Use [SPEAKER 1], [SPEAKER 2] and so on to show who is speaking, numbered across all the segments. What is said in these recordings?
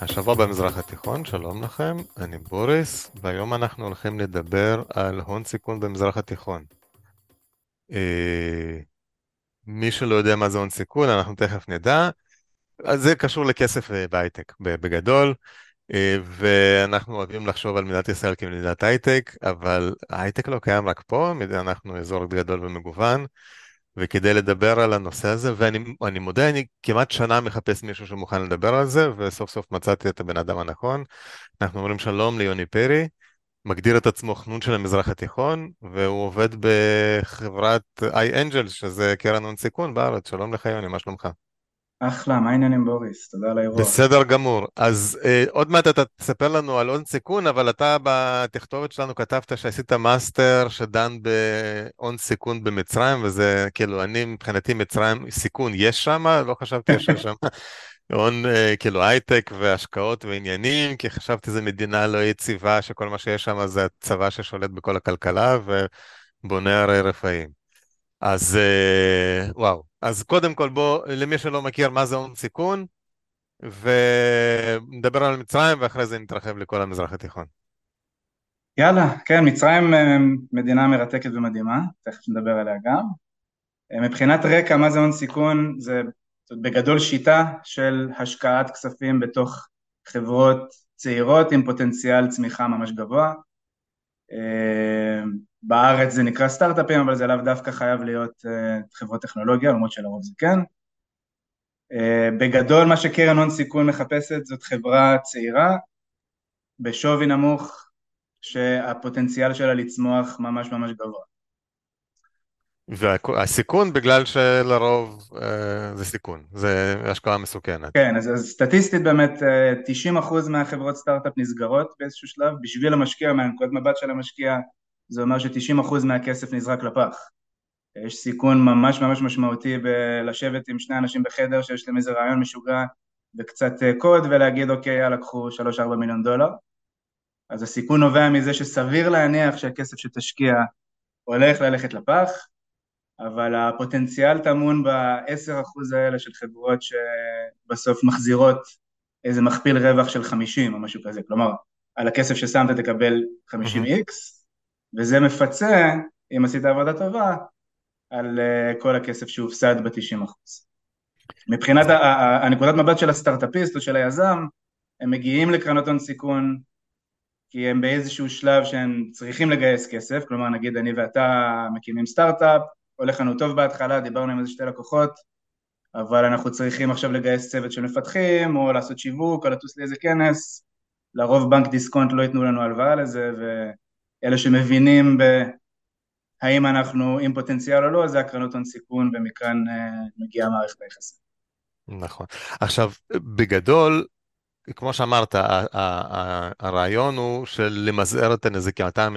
[SPEAKER 1] השבוע במזרח התיכון, שלום לכם, אני בוריס, והיום אנחנו הולכים לדבר על הון סיכון במזרח התיכון. אה, מי שלא יודע מה זה הון סיכון, אנחנו תכף נדע. אז זה קשור לכסף אה, בהייטק, בגדול, אה, ואנחנו אוהבים לחשוב על מדינת ישראל כמדינת הייטק, אבל ההייטק לא קיים רק פה, אנחנו אזור גדול ומגוון. וכדי לדבר על הנושא הזה, ואני מודה, אני כמעט שנה מחפש מישהו שמוכן לדבר על זה, וסוף סוף מצאתי את הבן אדם הנכון. אנחנו אומרים שלום ליוני פרי, מגדיר את עצמו חנון של המזרח התיכון, והוא עובד בחברת iAngels, שזה קרן הון סיכון בארץ. שלום לך יוני, מה שלומך?
[SPEAKER 2] אחלה, מה העניינים בוריס? תודה על האירוח.
[SPEAKER 1] בסדר גמור. אז אה, עוד מעט אתה תספר לנו על הון סיכון, אבל אתה בתכתובת שלנו כתבת שעשית מאסטר שדן בהון סיכון במצרים, וזה כאילו, אני מבחינתי מצרים, סיכון יש שם, לא חשבתי שיש שם הון, אה, כאילו הייטק והשקעות ועניינים, כי חשבתי זו מדינה לא יציבה, שכל מה שיש שם זה הצבא ששולט בכל הכלכלה ובונה הרי רפאים. אז אה, וואו, אז קודם כל בוא, למי שלא מכיר מה זה הון סיכון, ונדבר על מצרים ואחרי זה נתרחב לכל המזרח התיכון.
[SPEAKER 2] יאללה, כן, מצרים אה, מדינה מרתקת ומדהימה, תכף נדבר עליה גם. אה, מבחינת רקע, מה זה הון סיכון? זה בגדול שיטה של השקעת כספים בתוך חברות צעירות עם פוטנציאל צמיחה ממש גבוה. בארץ זה נקרא סטארט-אפים, אבל זה לאו דווקא חייב להיות uh, חברות טכנולוגיה, למרות שלרוב זה כן. Uh, בגדול מה שקרן הון סיכון מחפשת זאת חברה צעירה, בשווי נמוך, שהפוטנציאל שלה לצמוח ממש ממש גבוה.
[SPEAKER 1] והסיכון בגלל שלרוב אה, זה סיכון, זה השקעה מסוכנת.
[SPEAKER 2] כן, אז, אז סטטיסטית באמת 90% מהחברות סטארט-אפ נסגרות באיזשהו שלב, בשביל המשקיע, מהנקודת מבט של המשקיע, זה אומר ש-90% מהכסף נזרק לפח. יש סיכון ממש ממש משמעותי בלשבת עם שני אנשים בחדר שיש להם איזה רעיון משוגע וקצת אה, קוד ולהגיד אוקיי יאללה קחו 3-4 מיליון דולר. אז הסיכון נובע מזה שסביר להניח שהכסף שתשקיע הולך ללכת לפח, אבל הפוטנציאל טמון ב-10% האלה של חברות שבסוף מחזירות איזה מכפיל רווח של 50 או משהו כזה, כלומר על הכסף ששמת תקבל 50x, וזה מפצה, אם עשית עבודה טובה, על uh, כל הכסף שהופסד ב-90%. מבחינת הנקודת מבט של הסטארט-אפיסט או של היזם, הם מגיעים לקרנות הון סיכון כי הם באיזשהו שלב שהם צריכים לגייס כסף, כלומר נגיד אני ואתה מקימים סטארט-אפ, הולך לנו טוב בהתחלה, דיברנו עם איזה שתי לקוחות, אבל אנחנו צריכים עכשיו לגייס צוות של מפתחים, או לעשות שיווק, או לטוס לאיזה כנס, לרוב בנק דיסקונט לא ייתנו לנו הלוואה לזה, ו... אלה שמבינים בהאם אנחנו עם פוטנציאל או לא, זה הקרנות הון סיכון ומכאן אה, מגיעה מערכת היחסים.
[SPEAKER 1] נכון. עכשיו, בגדול, כמו שאמרת, הרעיון הוא של למזער את הנזקים. אתה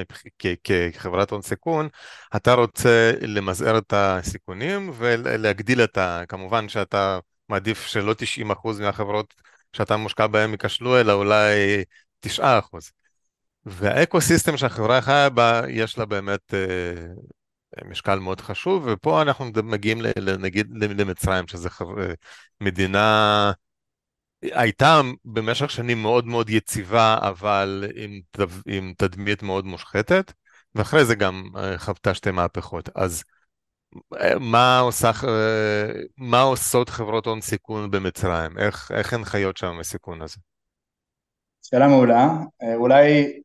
[SPEAKER 1] כחברת הון סיכון, אתה רוצה למזער את הסיכונים ולהגדיל את ה... כמובן שאתה מעדיף שלא 90% מהחברות שאתה מושקע בהן ייכשלו, אלא אולי 9%. והאקו סיסטם שהחברה חיה בה, יש לה באמת אה, משקל מאוד חשוב, ופה אנחנו מגיעים נגיד למצרים, שזו חבר... מדינה, הייתה במשך שנים מאוד מאוד יציבה, אבל עם, עם תדמית מאוד מושחתת, ואחרי זה גם אה, חוותה שתי מהפכות. אז אה, מה, עושה, אה, מה עושות חברות הון סיכון במצרים? איך, איך הן חיות שם בסיכון הזה?
[SPEAKER 2] שאלה מעולה. אולי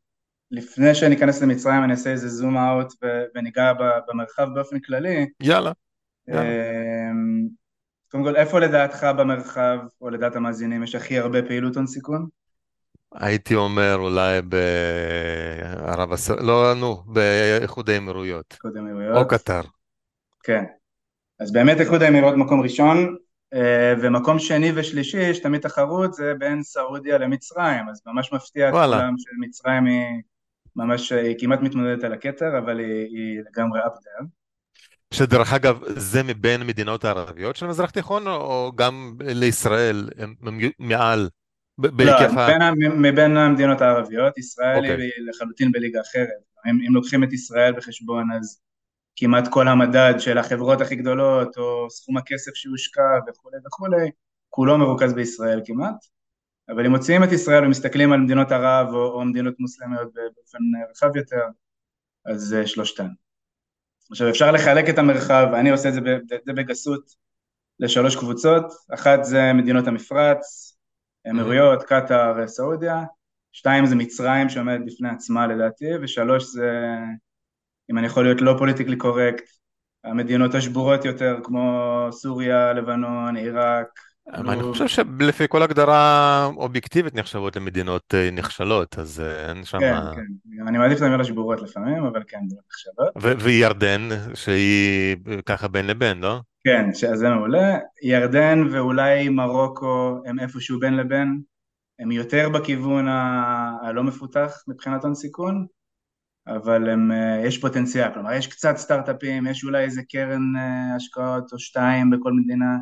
[SPEAKER 2] לפני שאני אכנס למצרים אני אעשה איזה זום אאוט וניגע במרחב באופן כללי.
[SPEAKER 1] יאללה.
[SPEAKER 2] אמ, קודם כל, איפה לדעתך במרחב, או לדעת המאזינים, יש הכי הרבה פעילות הון סיכון?
[SPEAKER 1] הייתי אומר אולי בערב הסעודית, לא, נו, באיחוד האמירויות. איחוד האמירויות. או קטר.
[SPEAKER 2] כן. אז באמת איחוד האמירויות מקום ראשון, אה, ומקום שני ושלישי, יש תמיד תחרות, זה בין סעודיה למצרים, אז ממש מפתיע את כולם שמצרים היא ממש, היא כמעט מתמודדת על הכתר, אבל היא, היא לגמרי up there.
[SPEAKER 1] שדרך אגב, זה מבין המדינות הערביות של המזרח התיכון, או גם לישראל הם מעל?
[SPEAKER 2] בהיקף לא, ה... מבין המדינות הערביות, ישראל okay. היא אוקיי. לחלוטין בליגה אחרת. אם, אם לוקחים את ישראל בחשבון, אז כמעט כל המדד של החברות הכי גדולות, או סכום הכסף שהושקע וכולי וכולי, כולו מרוכז בישראל כמעט. אבל אם מוציאים את ישראל ומסתכלים על מדינות ערב או, או מדינות מוסלמיות באופן רחב יותר, אז זה שלושתן. עכשיו אפשר לחלק את המרחב, אני עושה את זה, זה בגסות לשלוש קבוצות, אחת זה מדינות המפרץ, אמירויות, קטאר, סעודיה, שתיים זה מצרים שעומדת בפני עצמה לדעתי, ושלוש זה, אם אני יכול להיות לא פוליטיקלי קורקט, המדינות השבורות יותר כמו סוריה, לבנון, עיראק.
[SPEAKER 1] אני חושב שלפי כל הגדרה אובייקטיבית נחשבות למדינות אה, נכשלות, אז אה, אין שם...
[SPEAKER 2] כן, כן, אני מעדיף את המילה שבורות לפעמים, אבל כן, זה נחשבות.
[SPEAKER 1] וירדן, שהיא ככה בין לבין, לא?
[SPEAKER 2] כן, זה מעולה. ירדן ואולי מרוקו הם איפשהו בין לבין, הם יותר בכיוון הלא מפותח מבחינת הון סיכון, אבל הם, אה, יש פוטנציאל, כלומר יש קצת סטארט-אפים, יש אולי איזה קרן אה, השקעות או שתיים בכל מדינה,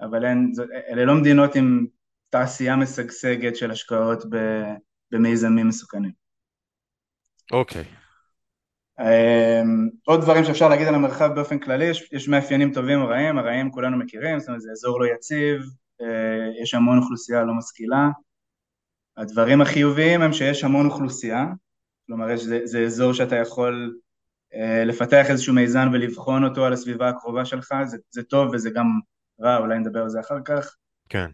[SPEAKER 2] אבל אין, אלה לא מדינות עם תעשייה משגשגת של השקעות במיזמים מסוכנים.
[SPEAKER 1] אוקיי. Okay.
[SPEAKER 2] אמ, עוד דברים שאפשר להגיד על המרחב באופן כללי, יש, יש מאפיינים טובים או רעים, הרעים כולנו מכירים, זאת אומרת זה אזור לא יציב, אה, יש המון אוכלוסייה לא משכילה, הדברים החיוביים הם שיש המון אוכלוסייה, כלומר זה, זה אזור שאתה יכול אה, לפתח איזשהו מיזם ולבחון אותו על הסביבה הקרובה שלך, זה, זה טוב וזה גם רע, אולי נדבר על זה אחר כך.
[SPEAKER 1] כן.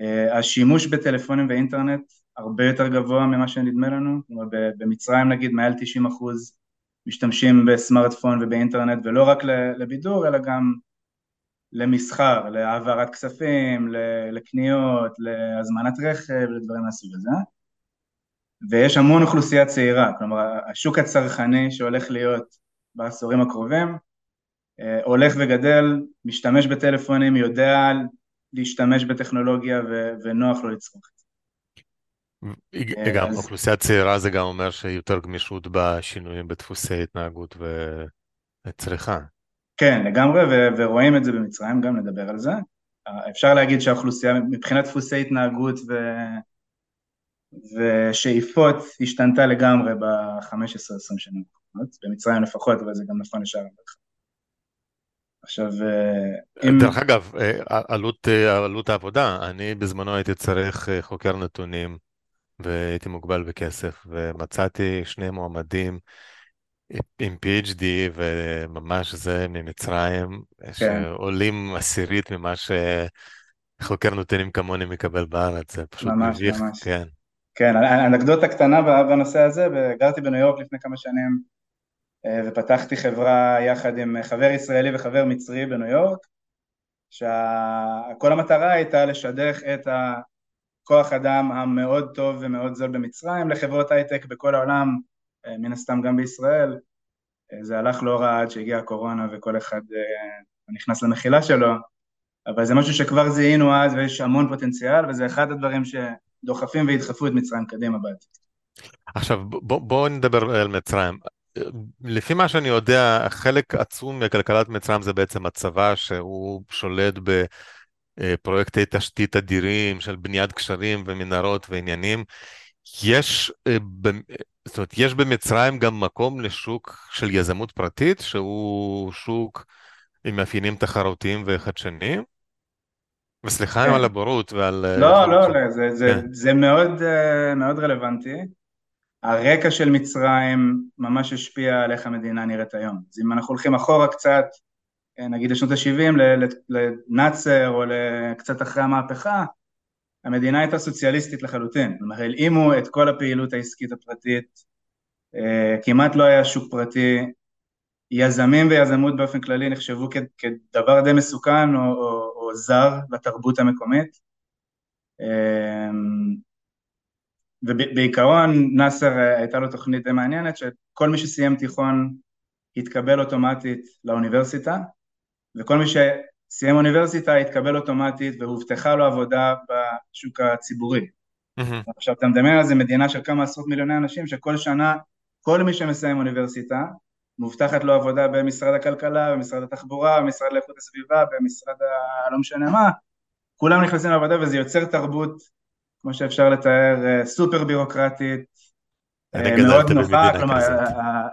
[SPEAKER 2] אה, השימוש בטלפונים ואינטרנט הרבה יותר גבוה ממה שנדמה לנו, כלומר במצרים נגיד מעל 90 אחוז משתמשים בסמארטפון ובאינטרנט ולא רק לבידור אלא גם למסחר, להעברת כספים, לקניות, להזמנת רכב, לדברים מהסוג הזה ויש המון אוכלוסייה צעירה, כלומר השוק הצרכני שהולך להיות בעשורים הקרובים הולך וגדל, משתמש בטלפונים, יודע להשתמש בטכנולוגיה ונוח לו לצרוך את זה.
[SPEAKER 1] גם אוכלוסייה צעירה זה גם אומר שיותר גמישות בשינויים בדפוסי התנהגות וצריכה.
[SPEAKER 2] כן, לגמרי, ו- ורואים את זה במצרים, גם נדבר על זה. אפשר להגיד שהאוכלוסייה מבחינת דפוסי התנהגות ו- ושאיפות השתנתה לגמרי ב-15-20 שנים האחרונות, במצרים לפחות, אבל זה גם נכון לשאר המרחב. עכשיו,
[SPEAKER 1] אה, אם... דרך אגב, אה, עלות, אה, עלות העבודה, אני בזמנו הייתי צריך חוקר נתונים והייתי מוגבל בכסף, ומצאתי שני מועמדים עם PhD, וממש זה ממצרים, כן. שעולים עשירית ממה שחוקר נותנים כמוני מקבל בארץ, זה פשוט
[SPEAKER 2] ממש, מביך. ממש. כן. כן, אנקדוטה קטנה בנושא הזה, גרתי בניו יורק לפני כמה שנים, ופתחתי חברה יחד עם חבר ישראלי וחבר מצרי בניו יורק, שכל המטרה הייתה לשדך את הכוח אדם המאוד טוב ומאוד זול במצרים לחברות הייטק בכל העולם, אה, מן הסתם גם בישראל, אה, זה הלך לא רע עד שהגיעה הקורונה וכל אחד נכנס למחילה שלו, אבל זה משהו שכבר זיהינו אז ויש המון פוטנציאל וזה אחד הדברים שדוחפים וידחפו את מצרים קדימה בעתיד.
[SPEAKER 1] עכשיו בואו בוא נדבר על מצרים. לפי מה שאני יודע, חלק עצום מכלכלת מצרים זה בעצם הצבא שהוא שולט בפרויקטי תשתית אדירים של בניית קשרים ומנהרות ועניינים. יש, אה, זאת אומרת, יש במצרים גם מקום לשוק של יזמות פרטית, שהוא שוק עם מאפיינים תחרותיים וחדשניים? וסליחה כן. על הבורות ועל...
[SPEAKER 2] אה, לא, לא, לא, זה, זה, כן. זה מאוד, אה, מאוד רלוונטי. הרקע של מצרים ממש השפיע על איך המדינה נראית היום. אז אם אנחנו הולכים אחורה קצת, נגיד לשנות ה-70, לנאצר או קצת אחרי המהפכה, המדינה הייתה סוציאליסטית לחלוטין, כלומר הלאימו את כל הפעילות העסקית הפרטית, אה, כמעט לא היה שוק פרטי, יזמים ויזמות באופן כללי נחשבו כדבר די מסוכן או, או, או זר לתרבות המקומית. ובעיקרון נאסר אה, הייתה לו תוכנית די מעניינת שכל מי שסיים תיכון התקבל אוטומטית לאוניברסיטה וכל מי שסיים אוניברסיטה התקבל אוטומטית והובטחה לו עבודה בשוק הציבורי. Mm-hmm. עכשיו אתה מדמיין על זה מדינה של כמה עשרות מיליוני אנשים שכל שנה כל מי שמסיים אוניברסיטה מובטחת לו עבודה במשרד הכלכלה, במשרד התחבורה, במשרד לאיכות הסביבה, במשרד הלא משנה מה, כולם נכנסים לעבודה וזה יוצר תרבות כמו שאפשר לתאר, אה, סופר בירוקרטית, אה, מאוד נוחה, כלומר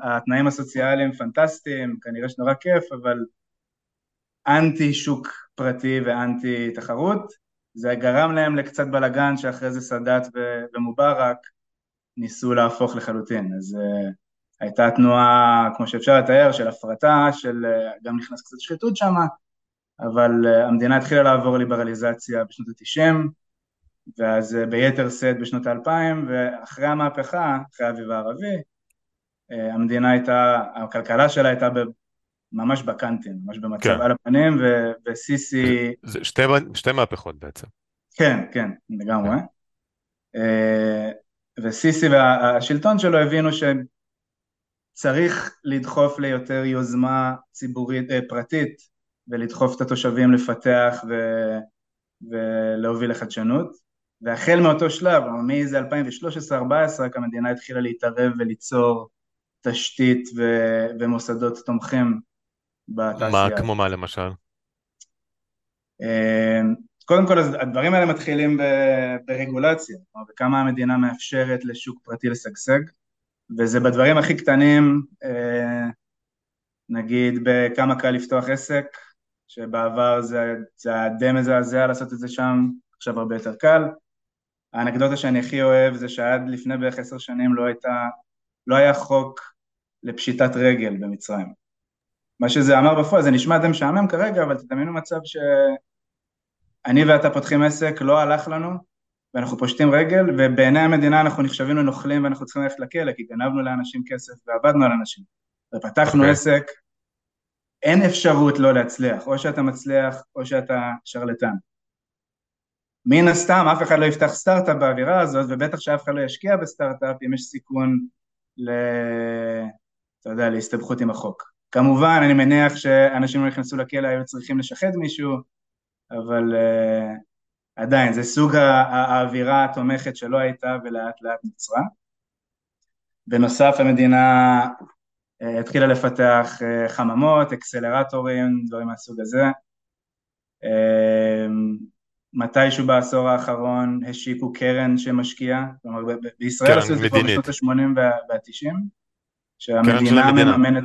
[SPEAKER 2] התנאים הסוציאליים פנטסטיים, כנראה שנורא כיף, אבל אנטי שוק פרטי ואנטי תחרות, זה גרם להם לקצת בלאגן שאחרי זה סאדאת ומובארק ניסו להפוך לחלוטין. אז uh, הייתה תנועה, כמו שאפשר לתאר, של הפרטה, של uh, גם נכנס קצת שחיתות שם, אבל uh, המדינה התחילה לעבור ליברליזציה בשנות ה-90, ואז uh, ביתר שאת בשנות ה-2000, ואחרי המהפכה, אחרי האביב הערבי, uh, המדינה הייתה, הכלכלה שלה הייתה ממש בקאנטים, ממש במצב כן. על הפנים, וסיסי...
[SPEAKER 1] זה שתי, שתי מהפכות בעצם.
[SPEAKER 2] כן, כן, לגמרי. כן. אה, וסיסי והשלטון שלו הבינו שצריך לדחוף ליותר יוזמה ציבורית, אה, פרטית, ולדחוף את התושבים לפתח ו... ולהוביל לחדשנות. והחל מאותו שלב, מאיזה 2013-2014, המדינה התחילה להתערב וליצור תשתית ו... ומוסדות תומכים בתעשייה.
[SPEAKER 1] מה, כמו מה למשל?
[SPEAKER 2] אמ, קודם כל הדברים האלה מתחילים ברגולציה, כלומר בכמה המדינה מאפשרת לשוק פרטי לשגשג, וזה בדברים הכי קטנים, אה, נגיד בכמה קל לפתוח עסק, שבעבר זה, זה היה די מזעזע לעשות את זה שם, עכשיו הרבה יותר קל. האנקדוטה שאני הכי אוהב זה שעד לפני בערך עשר שנים לא הייתה, לא היה חוק לפשיטת רגל במצרים. מה שזה אמר בפועל, זה נשמע די משעמם כרגע, אבל תדמיינו מצב שאני ואתה פותחים עסק, לא הלך לנו, ואנחנו פושטים רגל, ובעיני המדינה אנחנו נחשבים לנוכלים ואנחנו צריכים ללכת לכלא, כי גנבנו לאנשים כסף ועבדנו על אנשים. ופתחנו okay. אוקיי. עסק, אין אפשרות לא להצליח, או שאתה מצליח או שאתה שרלטן. מן הסתם אף אחד לא יפתח סטארט-אפ באווירה הזאת, ובטח שאף אחד לא ישקיע בסטארט-אפ אם יש סיכון ל... אתה יודע, להסתבכות עם החוק. כמובן, אני מניח שאנשים לא נכנסו לכלא היו צריכים לשחד מישהו, אבל uh, עדיין, זה סוג האווירה התומכת שלא הייתה ולאט לאט נוצרה. בנוסף, המדינה uh, התחילה לפתח uh, חממות, אקסלרטורים, דברים מהסוג הזה. Uh, מתישהו בעשור האחרון השיקו קרן שמשקיעה, כלומר בישראל עשו את זה כבר בשנות ה-80 וה-90, שהמדינה מממנת,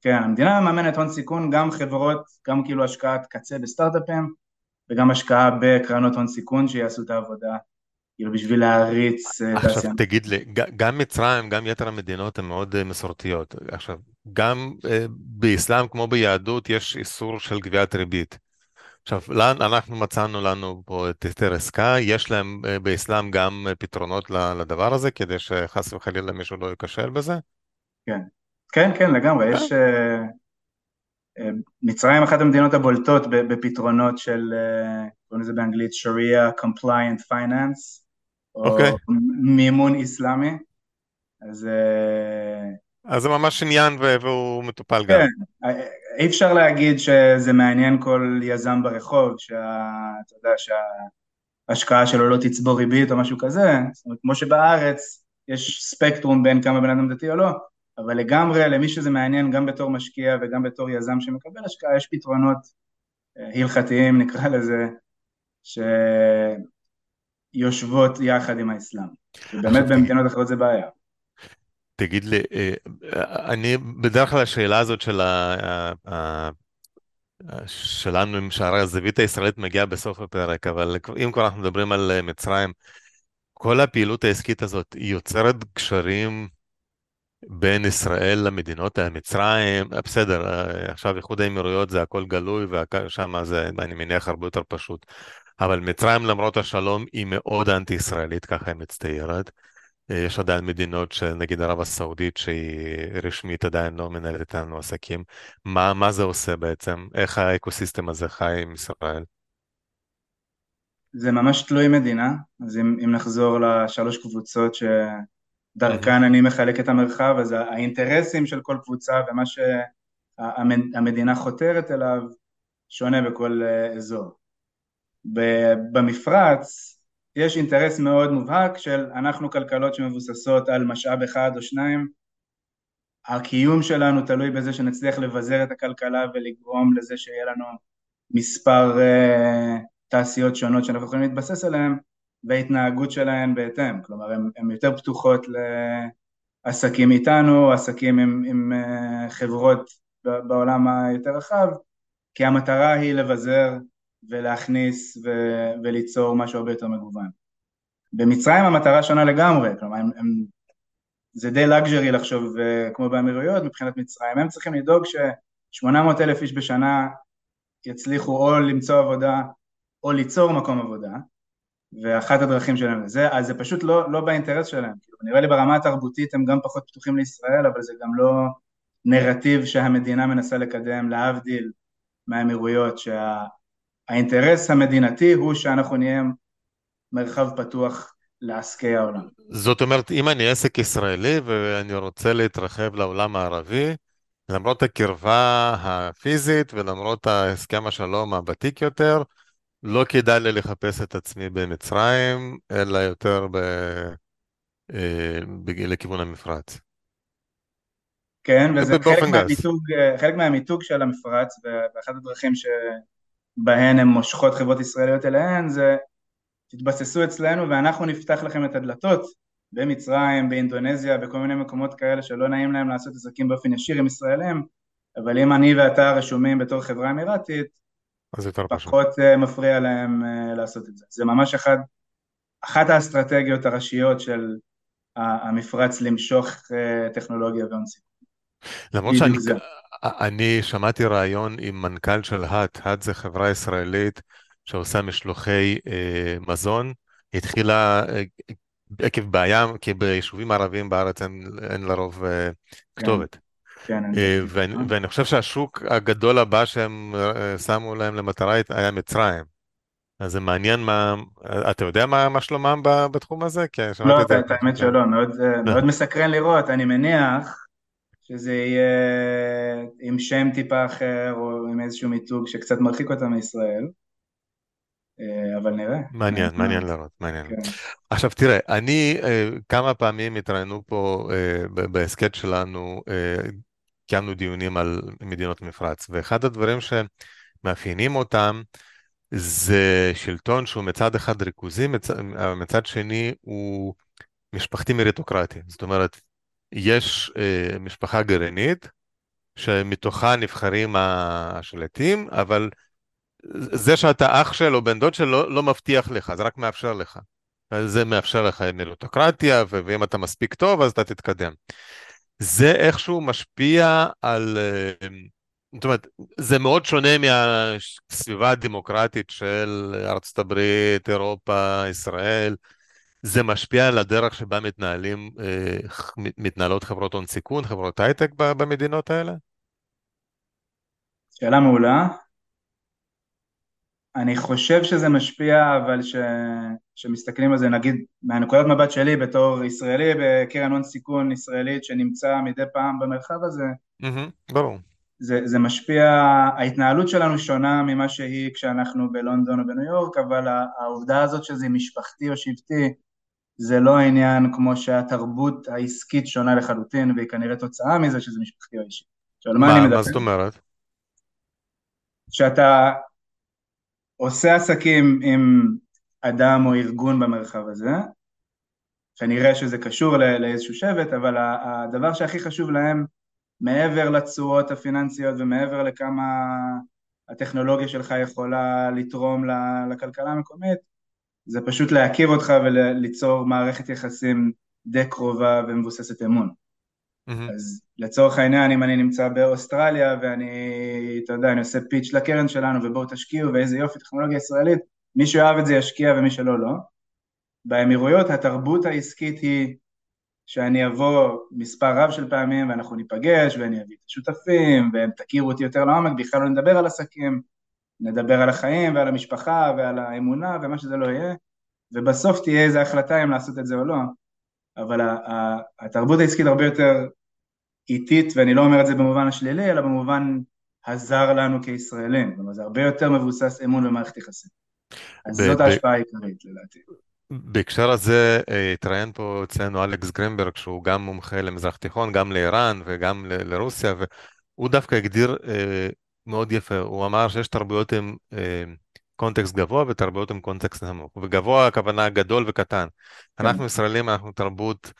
[SPEAKER 2] כן, המדינה מממנת הון סיכון, גם חברות, גם כאילו השקעת קצה בסטארט-אפים, וגם השקעה בקרנות הון סיכון שיעשו את העבודה, כאילו בשביל להריץ
[SPEAKER 1] אה. עכשיו תגיד לי, גם מצרים, גם יתר המדינות הן מאוד אה, מסורתיות. עכשיו, גם אה, באסלאם כמו ביהדות יש איסור של גביית ריבית. עכשיו, אנחנו מצאנו לנו פה את היתר עסקה, יש להם באסלאם גם פתרונות לדבר הזה, כדי שחס וחלילה מישהו לא ייכשל בזה?
[SPEAKER 2] כן. כן, כן, לגמרי, יש... אה, אה, מצרים אחת המדינות הבולטות בפתרונות של, אה, קוראים לזה באנגלית שריעה Compliant Finance, או okay. אוקיי. מימון איסלאמי, אז...
[SPEAKER 1] אז זה ממש עניין והוא מטופל גם.
[SPEAKER 2] כן, אי אפשר להגיד שזה מעניין כל יזם ברחוב, שאתה יודע שההשקעה שלו לא תצבור ריבית או משהו כזה, זאת אומרת, כמו שבארץ יש ספקטרום בין כמה בן אדם דתי או לא, אבל לגמרי למי שזה מעניין גם בתור משקיע וגם בתור יזם שמקבל השקעה יש פתרונות אה, הלכתיים נקרא לזה שיושבות יחד עם האסלאם ובאמת במדינות אחרות זה בעיה.
[SPEAKER 1] תגיד לי, אה, אני בדרך כלל השאלה הזאת של ה... שלנו עם שערי הזווית הישראלית מגיעה בסוף הפרק, אבל אם כבר אנחנו מדברים על אה, מצרים, כל הפעילות העסקית הזאת יוצרת קשרים בין ישראל למדינות, מצרים, בסדר, עכשיו איחוד האמירויות זה הכל גלוי ושם זה, אני מניח, הרבה יותר פשוט. אבל מצרים למרות השלום היא מאוד אנטי-ישראלית, ככה היא מצטיירת. יש עדיין מדינות שנגיד ערב הסעודית שהיא רשמית עדיין לא מנהלת איתנו עסקים. מה, מה זה עושה בעצם? איך האקוסיסטם הזה חי עם ישראל?
[SPEAKER 2] זה ממש תלוי מדינה, אז אם, אם נחזור לשלוש קבוצות ש... דרכן אני מחלק את המרחב, אז האינטרסים של כל קבוצה ומה שהמדינה חותרת אליו שונה בכל אה, אזור. במפרץ יש אינטרס מאוד מובהק של אנחנו כלכלות שמבוססות על משאב אחד או שניים, הקיום שלנו תלוי בזה שנצליח לבזר את הכלכלה ולגרום לזה שיהיה לנו מספר uh, תעשיות שונות שאנחנו יכולים להתבסס עליהן, וההתנהגות שלהן בהתאם, כלומר הן יותר פתוחות לעסקים איתנו, עסקים עם, עם אה, חברות בעולם היותר רחב, כי המטרה היא לבזר ולהכניס ו, וליצור משהו הרבה יותר מגוון. במצרים המטרה שונה לגמרי, כלומר הם, הם, זה די לגז'רי לחשוב uh, כמו באמירויות מבחינת מצרים, הם צריכים לדאוג ש-800 אלף איש בשנה יצליחו או למצוא עבודה או ליצור מקום עבודה, ואחת הדרכים שלהם לזה, אז זה פשוט לא, לא באינטרס שלהם, כאילו, נראה לי ברמה התרבותית הם גם פחות פתוחים לישראל, אבל זה גם לא נרטיב שהמדינה מנסה לקדם, להבדיל מהאמירויות, שהאינטרס המדינתי הוא שאנחנו נהיה מרחב פתוח לעסקי העולם.
[SPEAKER 1] זאת אומרת, אם אני עסק ישראלי ואני רוצה להתרחב לעולם הערבי, למרות הקרבה הפיזית ולמרות הסכם השלום הוותיק יותר, לא כדאי לי לחפש את עצמי במצרים, אלא יותר ב... אה, לכיוון המפרץ.
[SPEAKER 2] כן, וזה חלק מהמיתוג, חלק מהמיתוג של המפרץ, ואחת הדרכים שבהן הן מושכות חברות ישראליות אליהן זה תתבססו אצלנו ואנחנו נפתח לכם את הדלתות במצרים, באינדונזיה, בכל מיני מקומות כאלה שלא נעים להם לעשות עסקים באופן ישיר עם ישראלים, אבל אם אני ואתה רשומים בתור חברה אמירתית,
[SPEAKER 1] אז יותר
[SPEAKER 2] פחות פשוט. אה, מפריע להם אה, לעשות את זה. זה ממש אחד, אחת האסטרטגיות הראשיות של המפרץ למשוך אה, טכנולוגיה והון סיכון.
[SPEAKER 1] למרות שאני אני שמעתי ראיון עם מנכ"ל של האט, האט זה חברה ישראלית שעושה משלוחי אה, מזון, התחילה אה, עקב בעיה, כי ביישובים ערביים בארץ אין, אין לרוב אה, כן. כתובת. כן, אה, ואני, אה. ואני חושב שהשוק הגדול הבא שהם אה, שמו להם למטרה היה מצרים. אז זה מעניין מה, אתה יודע מה, מה שלומם בתחום הזה?
[SPEAKER 2] לא, את האמת שלא, מאוד, מאוד מסקרן לראות, אני מניח שזה יהיה עם שם טיפה אחר או עם איזשהו מיתוג שקצת מרחיק אותם מישראל. אבל נראה.
[SPEAKER 1] מעניין, מעניין לראות, מעניין. כן. עכשיו תראה, אני כמה פעמים התראיינו פה בהסכת שלנו קיימנו דיונים על מדינות מפרץ, ואחד הדברים שמאפיינים אותם זה שלטון שהוא מצד אחד ריכוזי, מצד, מצד שני הוא משפחתי מריטוקרטי. זאת אומרת, יש אה, משפחה גרעינית שמתוכה נבחרים השלטים, אבל זה שאתה אח של או בן דוד שלו לא, לא מבטיח לך, זה רק מאפשר לך. זה מאפשר לך מריטוקרטיה, ואם אתה מספיק טוב אז אתה תתקדם. זה איכשהו משפיע על... אה, זאת אומרת, זה מאוד שונה מהסביבה הדמוקרטית של ארצות הברית, אירופה, ישראל. זה משפיע על הדרך שבה מתנהלים, אה, מתנהלות חברות הון סיכון, חברות הייטק במדינות האלה?
[SPEAKER 2] שאלה מעולה. אני חושב שזה משפיע, אבל ש... שמסתכלים על זה, נגיד, מהנקודת מבט שלי בתור ישראלי בקרן הון סיכון ישראלית שנמצא מדי פעם במרחב הזה,
[SPEAKER 1] mm-hmm, ברור.
[SPEAKER 2] זה, זה משפיע, ההתנהלות שלנו שונה ממה שהיא כשאנחנו בלונדון או בניו יורק, אבל העובדה הזאת שזה משפחתי או שבטי, זה לא העניין כמו שהתרבות העסקית שונה לחלוטין, והיא כנראה תוצאה מזה שזה משפחתי או אישי.
[SPEAKER 1] מה, מה זאת אומרת?
[SPEAKER 2] שאתה עושה עסקים עם אדם או ארגון במרחב הזה, כנראה שזה קשור לאיזשהו שבט, אבל הדבר שהכי חשוב להם, מעבר לתשואות הפיננסיות ומעבר לכמה הטכנולוגיה שלך יכולה לתרום לכלכלה המקומית, זה פשוט להכיר אותך וליצור מערכת יחסים די קרובה ומבוססת אמון. Mm-hmm. אז לצורך העניין, אם אני נמצא באוסטרליה ואני, אתה יודע, אני עושה פיץ' לקרן שלנו ובואו תשקיעו ואיזה יופי, טכנולוגיה ישראלית, מי שאוהב את זה ישקיע ומי שלא לא. באמירויות התרבות העסקית היא שאני אבוא מספר רב של פעמים ואנחנו ניפגש ואני אביא את השותפים והם תכירו אותי יותר לעומק, בכלל לא נדבר על עסקים, נדבר על החיים ועל המשפחה ועל האמונה ומה שזה לא יהיה, ובסוף תהיה איזו החלטה אם לעשות את זה או לא, אבל התרבות העסקית הרבה יותר איטית, ואני לא אומר את זה במובן השלילי, אלא במובן הזר לנו כישראלים, כלומר זה הרבה יותר מבוסס אמון במערכת יחסים. אז זאת ההשפעה העיקרית לדעתי.
[SPEAKER 1] בהקשר הזה אה, התראיין פה אצלנו אלכס גרינברג שהוא גם מומחה למזרח תיכון, גם לאיראן וגם לרוסיה והוא דווקא הגדיר אה, מאוד יפה, הוא אמר שיש תרבויות עם אה, קונטקסט גבוה ותרבויות עם קונטקסט נמוך וגבוה הכוונה גדול וקטן. כן. אנחנו ישראלים אנחנו תרבות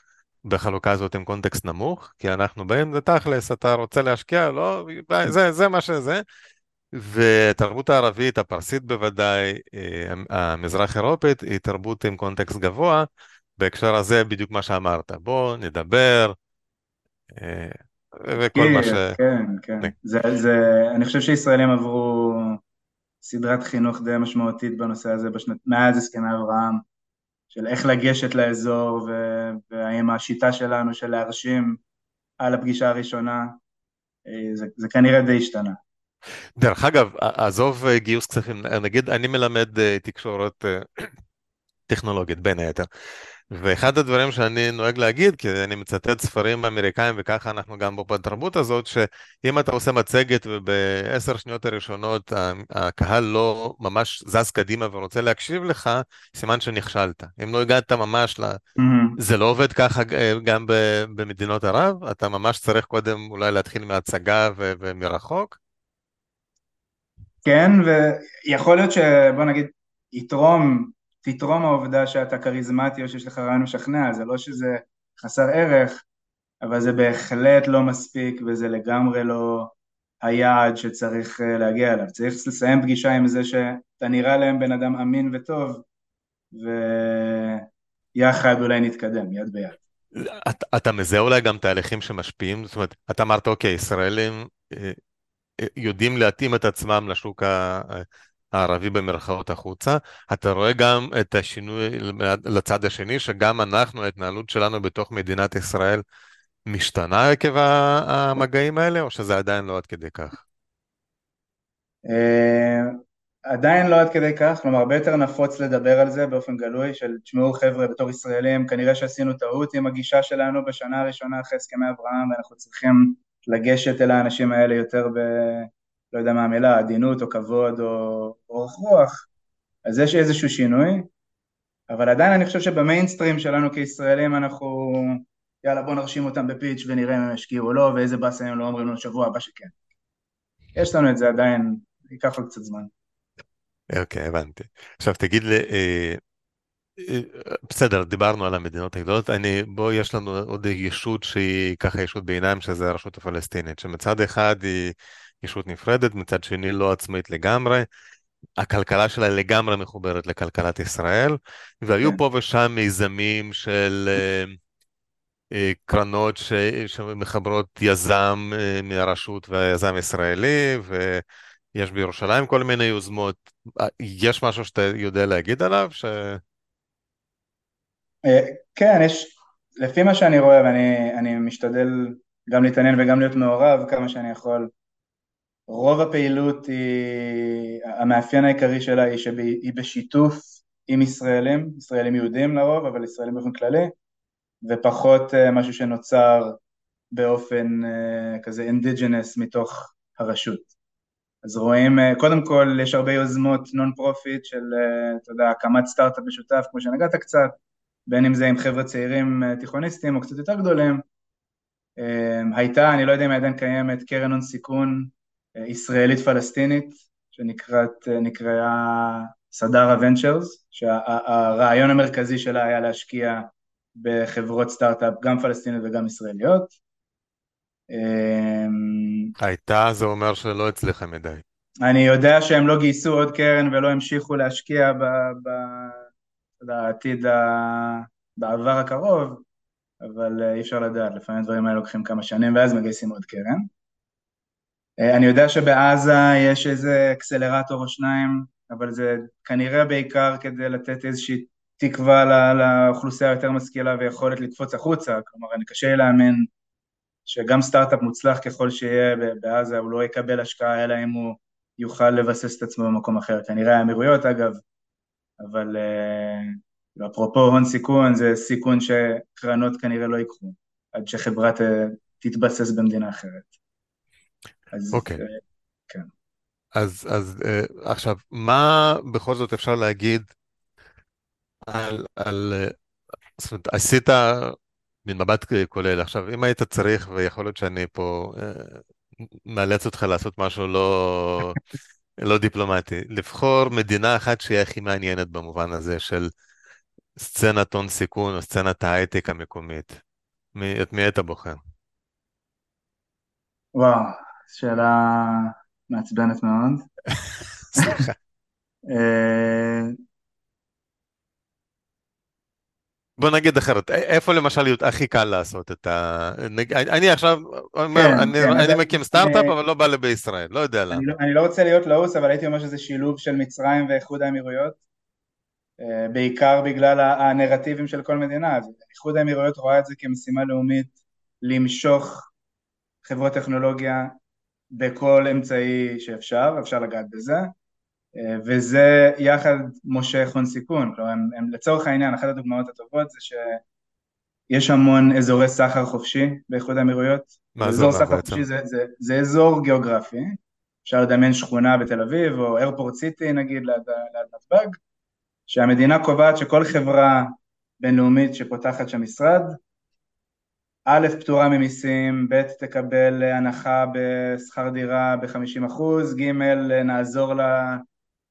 [SPEAKER 1] בחלוקה הזאת עם קונטקסט נמוך כי אנחנו באים זה תכלס אתה רוצה להשקיע לא זה, זה מה שזה והתרבות הערבית, הפרסית בוודאי, אה, המזרח אירופית, היא תרבות עם קונטקסט גבוה. בהקשר הזה בדיוק מה שאמרת, בוא נדבר, אה, וכל מה ש...
[SPEAKER 2] כן, כן. זה, זה, אני חושב שישראלים עברו סדרת חינוך די משמעותית בנושא הזה בשנת, מאז הסכמי אברהם, של איך לגשת לאזור, ו, והאם השיטה שלנו של להרשים על הפגישה הראשונה, אה, זה, זה כנראה די השתנה.
[SPEAKER 1] דרך אגב, עזוב אה, גיוס כספים, נגיד אני מלמד אה, תקשורת טכנולוגית בין היתר. ואחד הדברים שאני נוהג להגיד, כי אני מצטט ספרים אמריקאים וככה אנחנו גם בתרבות הזאת, שאם אתה עושה מצגת ובעשר שניות הראשונות הקהל לא ממש זז קדימה ורוצה להקשיב לך, סימן שנכשלת. אם לא הגעת ממש ל... Mm-hmm. זה לא עובד ככה גם במדינות ערב? אתה ממש צריך קודם אולי להתחיל מהצגה ו- ומרחוק?
[SPEAKER 2] כן, ויכול להיות שבוא נגיד יתרום תתרום העובדה שאתה כריזמטי או שיש לך רעיון משכנע, זה לא שזה חסר ערך, אבל זה בהחלט לא מספיק וזה לגמרי לא היעד שצריך אה, להגיע אליו. צריך לסיים פגישה עם זה שאתה נראה להם בן אדם אמין וטוב, ויחד אולי נתקדם, יד ביד.
[SPEAKER 1] אתה, אתה מזהה אולי גם תהליכים שמשפיעים? זאת אומרת, אתה אמרת, אוקיי, ישראלים אה, אה, יודעים להתאים את עצמם לשוק הערבי במרכאות החוצה, אתה רואה גם את השינוי לצד השני, שגם אנחנו, ההתנהלות שלנו בתוך מדינת ישראל משתנה עקב המגעים האלה, או שזה עדיין לא עד כדי כך?
[SPEAKER 2] אה, עדיין לא עד כדי כך, כלומר הרבה יותר נפוץ לדבר על זה באופן גלוי, של תשמעו חבר'ה בתור ישראלים, כנראה שעשינו טעות עם הגישה שלנו בשנה הראשונה אחרי הסכמי אברהם ואנחנו צריכים לגשת אל האנשים האלה יותר ב... לא יודע מה המילה, עדינות או כבוד או אורך רוח, אז יש איזשהו שינוי, אבל עדיין אני חושב שבמיינסטרים שלנו כישראלים אנחנו, יאללה בוא נרשים אותם בפיץ' ונראה אם הם ישקיעו או לא, ואיזה באסה הם לא אומרים לנו שבוע הבא שכן. יש לנו את זה עדיין, ייקח עוד קצת זמן.
[SPEAKER 1] אוקיי, okay, הבנתי. עכשיו תגיד לי, אה, אה, בסדר, דיברנו על המדינות הגדולות, אני, בוא, יש לנו עוד ישות שהיא ככה ישות ביניים, שזה הרשות הפלסטינית, שמצד אחד היא ישות נפרדת, מצד שני לא עצמאית לגמרי. הכלכלה שלה לגמרי מחוברת לכלכלת ישראל, והיו כן. פה ושם מיזמים של uh, uh, קרנות ש, שמחברות יזם uh, מהרשות והיזם ישראלי, ויש בירושלים כל מיני יוזמות. יש משהו שאתה יודע להגיד עליו? ש...
[SPEAKER 2] כן, יש, לפי מה שאני רואה, ואני משתדל גם להתעניין וגם להיות מעורב כמה שאני יכול, רוב הפעילות היא, המאפיין העיקרי שלה היא שהיא בשיתוף עם ישראלים, ישראלים יהודים לרוב, אבל ישראלים באופן כללי, ופחות אה, משהו שנוצר באופן אה, כזה indigenous מתוך הרשות. אז רואים, אה, קודם כל יש הרבה יוזמות non profit של, אתה יודע, הקמת סטארט-אפ משותף, כמו שנגעת קצת, בין אם זה עם חבר'ה צעירים תיכוניסטים או קצת יותר גדולים. הייתה, אני לא יודע אם היא עדיין קיימת, קרן הון סיכון ישראלית פלסטינית שנקראה סדרה ונצ'רס, שהרעיון המרכזי שלה היה להשקיע בחברות סטארט-אפ גם פלסטיניות וגם ישראליות.
[SPEAKER 1] אמ, הייתה, זה אומר שלא הצליחה מדי.
[SPEAKER 2] אני יודע שהם לא גייסו עוד קרן ולא המשיכו להשקיע בעתיד, בעבר הקרוב, אבל אי אפשר לדעת, לפעמים הדברים האלה לוקחים כמה שנים ואז מגייסים עוד קרן. אה, אני יודע שבעזה יש איזה אקסלרטור או שניים, אבל זה כנראה בעיקר כדי לתת איזושהי תקווה לאוכלוסייה היותר משכילה ויכולת לקפוץ החוצה, כלומר אני קשה לי להאמין שגם סטארט-אפ מוצלח ככל שיהיה בעזה הוא לא יקבל השקעה אלא אם הוא יוכל לבסס את עצמו במקום אחר, כנראה האמירויות אגב, אבל uh, אפרופו הון סיכון זה סיכון שקרנות כנראה לא ייקחו עד שחברה תתבסס במדינה אחרת.
[SPEAKER 1] אז אוקיי. אה, כן. אז, אז אה, עכשיו, מה בכל זאת אפשר להגיד על, על אה, זאת אומרת, עשית מין מבט כולל. עכשיו, אם היית צריך, ויכול להיות שאני פה מאלץ אותך לעשות משהו לא, לא דיפלומטי, לבחור מדינה אחת שהיא הכי מעניינת במובן הזה של סצנת הון סיכון או סצנת ההייטק המקומית. מי, את מי היית בוחר?
[SPEAKER 2] וואו, שאלה מעצבנת מאוד.
[SPEAKER 1] סליחה.
[SPEAKER 2] אה,
[SPEAKER 1] בוא נגיד אחרת, איפה למשל הכי קל לעשות את ה... אני עכשיו
[SPEAKER 2] כן,
[SPEAKER 1] אני
[SPEAKER 2] כן,
[SPEAKER 1] מקים סטארט-אפ,
[SPEAKER 2] אני-
[SPEAKER 1] אבל לא בא לי בישראל, לא יודע למה.
[SPEAKER 2] לא, אני לא רוצה להיות לעוס, אבל הייתי אומר שזה שילוב של מצרים ואיחוד האמירויות, אה, בעיקר בגלל הנרטיבים של כל מדינה. אז איחוד האמירויות רואה את זה כמשימה לאומית למשוך חברות טכנולוגיה בכל אמצעי שאפשר, אפשר לגעת בזה, אה, וזה יחד מושך הון סיכון. כלומר, הם, הם, לצורך העניין, אחת הדוגמאות הטובות זה שיש המון אזורי סחר חופשי באיחוד האמירויות.
[SPEAKER 1] מה זה
[SPEAKER 2] אזור סחר
[SPEAKER 1] בעצם?
[SPEAKER 2] חופשי זה, זה, זה אזור גיאוגרפי, אפשר לדמיין שכונה בתל אביב או איירפורט סיטי נגיד ליד נתב"ג, שהמדינה קובעת שכל חברה בינלאומית שפותחת שם משרד, א', פטורה ממיסים, ב', תקבל הנחה בשכר דירה ב-50%, ג', נעזור לה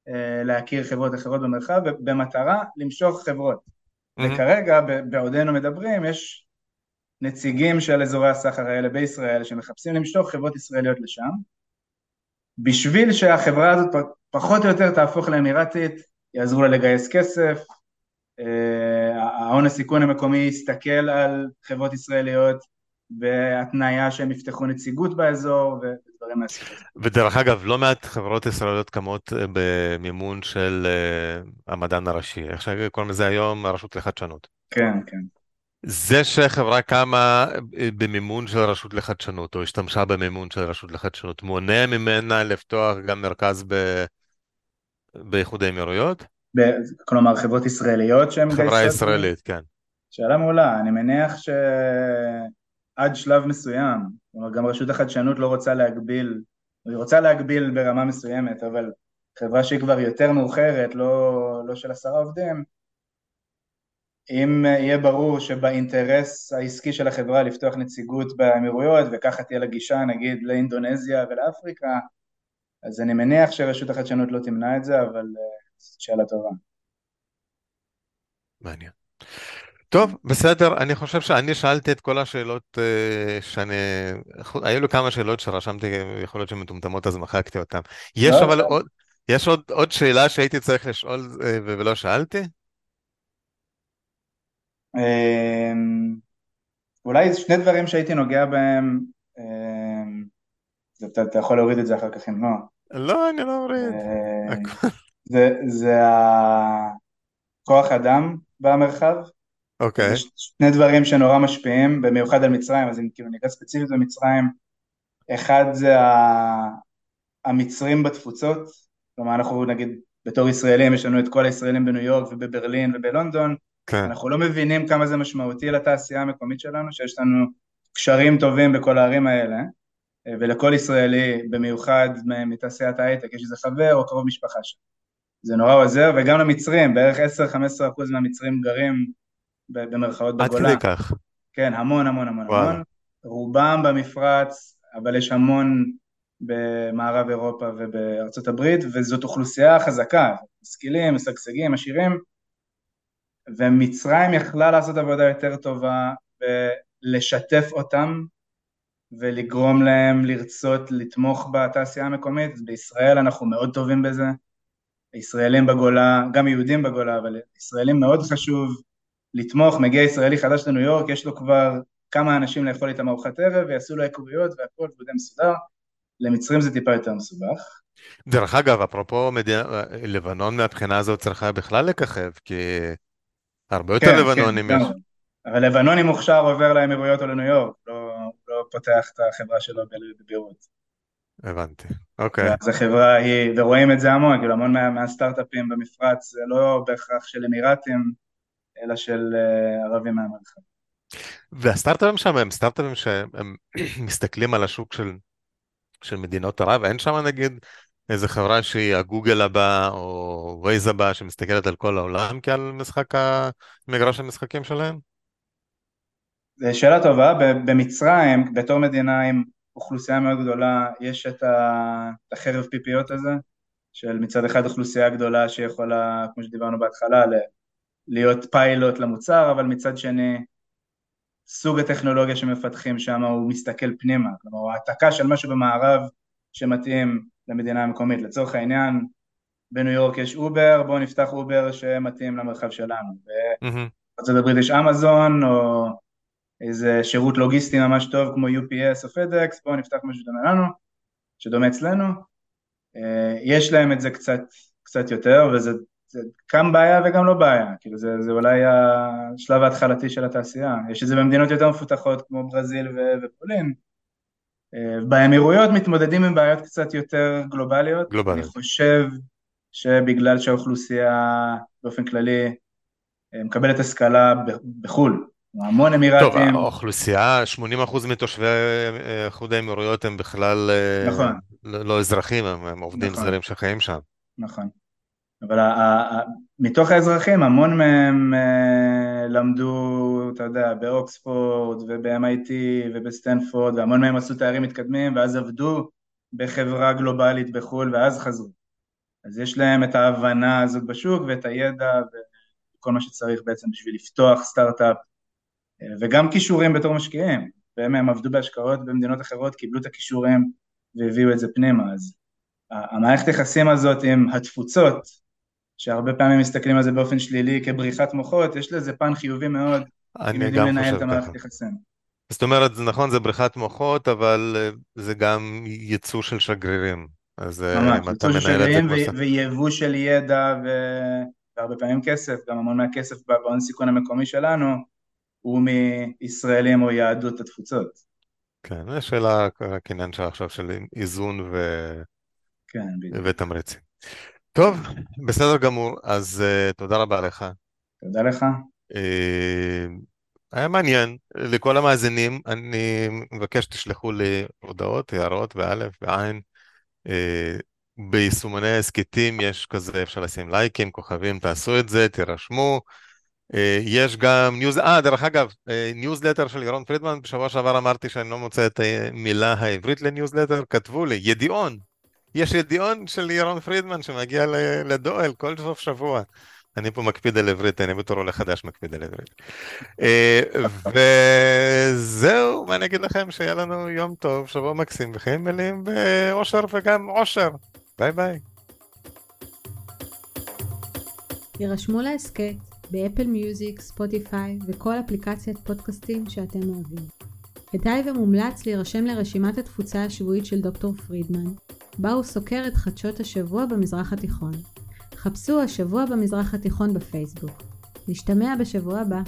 [SPEAKER 2] אה, להכיר חברות אחרות במרחב, במטרה למשוך חברות.
[SPEAKER 1] מהמם.
[SPEAKER 2] וכרגע, בעודנו מדברים, יש נציגים של אזורי הסחר האלה בישראל שמחפשים למשוך חברות ישראליות לשם, בשביל שהחברה הזאת פחות או יותר תהפוך לאמירתית, יעזרו לה לגייס כסף, ההון הסיכון המקומי יסתכל על חברות ישראליות בהתניה שהם יפתחו נציגות באזור ודברים מהסוג הזה.
[SPEAKER 1] ודרך אגב, לא מעט חברות ישראליות קמות אה, במימון של אה, המדען הראשי, איך שקוראים לזה היום, הרשות לחדשנות.
[SPEAKER 2] כן, כן.
[SPEAKER 1] זה שחברה קמה אה, במימון של הרשות לחדשנות, או השתמשה במימון של הרשות לחדשנות, מונע ממנה לפתוח גם מרכז ב... באיחוד האמירויות?
[SPEAKER 2] כלומר חברות ישראליות שהן
[SPEAKER 1] חברה
[SPEAKER 2] מגייסות?
[SPEAKER 1] ישראלית, כן.
[SPEAKER 2] שאלה מעולה, אני מניח שעד שלב מסוים, כלומר גם רשות החדשנות לא רוצה להגביל, היא רוצה להגביל ברמה מסוימת, אבל חברה שהיא כבר יותר מאוחרת, לא, לא של עשרה עובדים, אם יהיה ברור שבאינטרס העסקי של החברה לפתוח נציגות באמירויות וככה תהיה לה גישה נגיד לאינדונזיה ולאפריקה, אז אני מניח שרשות החדשנות לא תמנע את זה, אבל אה, שאלה טובה.
[SPEAKER 1] מעניין. טוב, בסדר, אני חושב שאני שאלתי את כל השאלות אה, שאני... היו לי כמה שאלות שרשמתי, יכול להיות שהן מטומטמות אז מחקתי אותן. יש
[SPEAKER 2] לא,
[SPEAKER 1] אבל
[SPEAKER 2] בסדר.
[SPEAKER 1] עוד, יש עוד, עוד שאלה שהייתי צריך לשאול אה, ולא שאלתי?
[SPEAKER 2] אמ, אולי שני דברים שהייתי נוגע בהם, אמ, אתה, אתה יכול להוריד את זה אחר כך אם לא,
[SPEAKER 1] לא, אני לא מוריד.
[SPEAKER 2] זה, זה הכוח אדם במרחב,
[SPEAKER 1] אוקיי,
[SPEAKER 2] זה ש- שני דברים שנורא משפיעים, במיוחד על מצרים, אז אם כאילו ניגע ספציפית במצרים, אחד זה ה- המצרים בתפוצות, כלומר אנחנו נגיד בתור ישראלים יש לנו את כל הישראלים בניו יורק ובברלין ובלונדון,
[SPEAKER 1] כן.
[SPEAKER 2] אנחנו לא מבינים כמה זה משמעותי לתעשייה המקומית שלנו, שיש לנו קשרים טובים בכל הערים האלה, ולכל ישראלי, במיוחד מתעשיית ההייטק, יש איזה חבר או קרוב משפחה שם. זה נורא עוזר, וגם למצרים, בערך 10-15% מהמצרים גרים במרכאות
[SPEAKER 1] עד
[SPEAKER 2] בגולה.
[SPEAKER 1] כדי כך.
[SPEAKER 2] כן, המון המון המון
[SPEAKER 1] וואלה.
[SPEAKER 2] המון. רובם במפרץ, אבל יש המון במערב אירופה ובארצות הברית, וזאת אוכלוסייה חזקה, משכילים, משגשגים, עשירים, ומצרים יכלה לעשות עבודה יותר טובה ולשתף אותם ולגרום להם לרצות לתמוך בתעשייה המקומית, בישראל אנחנו מאוד טובים בזה, ישראלים בגולה, גם יהודים בגולה, אבל ישראלים מאוד חשוב לתמוך, מגיע ישראלי חדש לניו יורק, יש לו כבר כמה אנשים לאכול איתם ארוחת ערב, ויעשו לו היכרויות והכל, והוא די מסודר, למצרים זה טיפה יותר מסובך.
[SPEAKER 1] דרך אגב, אפרופו מדינה, לבנון מהבחינה הזאת צריכה בכלל לככב, כי הרבה יותר
[SPEAKER 2] כן,
[SPEAKER 1] לבנונים
[SPEAKER 2] כן,
[SPEAKER 1] יש.
[SPEAKER 2] אבל לבנוני מוכשר עובר לאמירויות או לניו יורק, לא, לא פותח את החברה שלו בביירות.
[SPEAKER 1] הבנתי, אוקיי.
[SPEAKER 2] אז החברה היא, ורואים את זה המון, כאילו המון מה, מהסטארט-אפים במפרץ זה לא בהכרח של אמירתים, אלא של אה, ערבים מהמרחב.
[SPEAKER 1] והסטארט-אפים שם הם סטארט-אפים שהם מסתכלים על השוק של, של מדינות ערב, אין שם נגיד איזה חברה שהיא הגוגל הבא או וייז הבא שמסתכלת על כל העולם כעל משחק ה... מגרש המשחקים שלהם?
[SPEAKER 2] זו שאלה טובה, במצרים, בתור מדינה עם אוכלוסייה מאוד גדולה, יש את החרב פיפיות הזה, של מצד אחד אוכלוסייה גדולה שיכולה, כמו שדיברנו בהתחלה, להיות פיילוט למוצר, אבל מצד שני, סוג הטכנולוגיה שמפתחים שם הוא מסתכל פנימה, כלומר הוא העתקה של משהו במערב שמתאים למדינה המקומית. לצורך העניין, בניו יורק יש אובר, בואו נפתח אובר שמתאים למרחב שלנו. בארצות הברית יש אמזון, או איזה שירות לוגיסטי ממש טוב כמו UPS או FedEx, בואו נפתח משהו שדומה לנו, שדומה אצלנו. אה, יש להם את זה קצת, קצת יותר, וזה גם בעיה וגם לא בעיה, כאילו זה, זה אולי השלב ההתחלתי של התעשייה. יש את זה במדינות יותר מפותחות כמו ברזיל ו- ופולין. אה, באמירויות מתמודדים עם בעיות קצת יותר גלובליות.
[SPEAKER 1] גלובליות.
[SPEAKER 2] אני חושב שבגלל שהאוכלוסייה באופן כללי אה, מקבלת השכלה בחו"ל, המון אמירתים. טוב,
[SPEAKER 1] האוכלוסייה, 80% מתושבי אה, איחוד האמירויות הם בכלל נכון. לא, לא אזרחים, הם, הם עובדים נכון. זרים שחיים שם.
[SPEAKER 2] נכון. אבל מתוך האזרחים, המון מהם אה, למדו, אתה יודע, באוקספורד וב-MIT ובסטנפורד, והמון מהם עשו תארים מתקדמים, ואז עבדו בחברה גלובלית בחו"ל, ואז חזרו. אז יש להם את ההבנה הזאת בשוק ואת הידע וכל מה שצריך בעצם בשביל לפתוח סטארט-אפ, אה, וגם כישורים בתור משקיעים. והם הם עבדו בהשקעות במדינות אחרות, קיבלו את הכישורים והביאו את זה פנימה. אז המערכת יחסים הזאת עם התפוצות, שהרבה פעמים מסתכלים על זה באופן שלילי כבריחת מוחות, יש לזה פן חיובי מאוד,
[SPEAKER 1] אם יודעים לנהל את המערכת יחסים. זאת אומרת, זה נכון, זה בריחת מוחות, אבל אה, זה גם ייצוא של שגרירים.
[SPEAKER 2] אז אה, ממש, ייצוא של שגרירים ויבוא של ידע ו... והרבה פעמים כסף, גם המון מהכסף בהון סיכון המקומי שלנו הוא מישראלים או יהדות התפוצות.
[SPEAKER 1] כן, זו שאלה רק עניין עכשיו של איזון ו...
[SPEAKER 2] כן,
[SPEAKER 1] ותמריצים. טוב, בסדר גמור, אז uh, תודה רבה לך.
[SPEAKER 2] תודה לך. Uh,
[SPEAKER 1] היה מעניין. לכל המאזינים, אני מבקש שתשלחו לי הודעות, הערות, באלף, בעין. אה, ביישומוני ההסכתים יש כזה, אפשר לשים לייקים, כוכבים, תעשו את זה, תירשמו. אה, יש גם ניוז... אה, דרך אגב, ניוזלטר של ירון פרידמן, בשבוע שעבר אמרתי שאני לא מוצא את המילה העברית לניוזלטר, כתבו לי, ידיעון. יש ידיעון של ירון פרידמן שמגיע לדואל כל סוף שבוע. אני פה מקפיד על עברית, אני בתור עולה חדש מקפיד על עברית. אה, וזהו, מה אני אגיד לכם? שיהיה לנו יום טוב, שבוע מקסים וחיים מלאים באושר וגם עושר. ביי ביי.
[SPEAKER 3] הירשמו להסכת באפל מיוזיק, ספוטיפיי וכל אפליקציית פודקאסטים שאתם אוהבים. כדאי ומומלץ להירשם לרשימת התפוצה השבועית של דוקטור פרידמן, בה הוא סוקר את חדשות השבוע במזרח התיכון. חפשו השבוע במזרח התיכון בפייסבוק. נשתמע בשבוע הבא.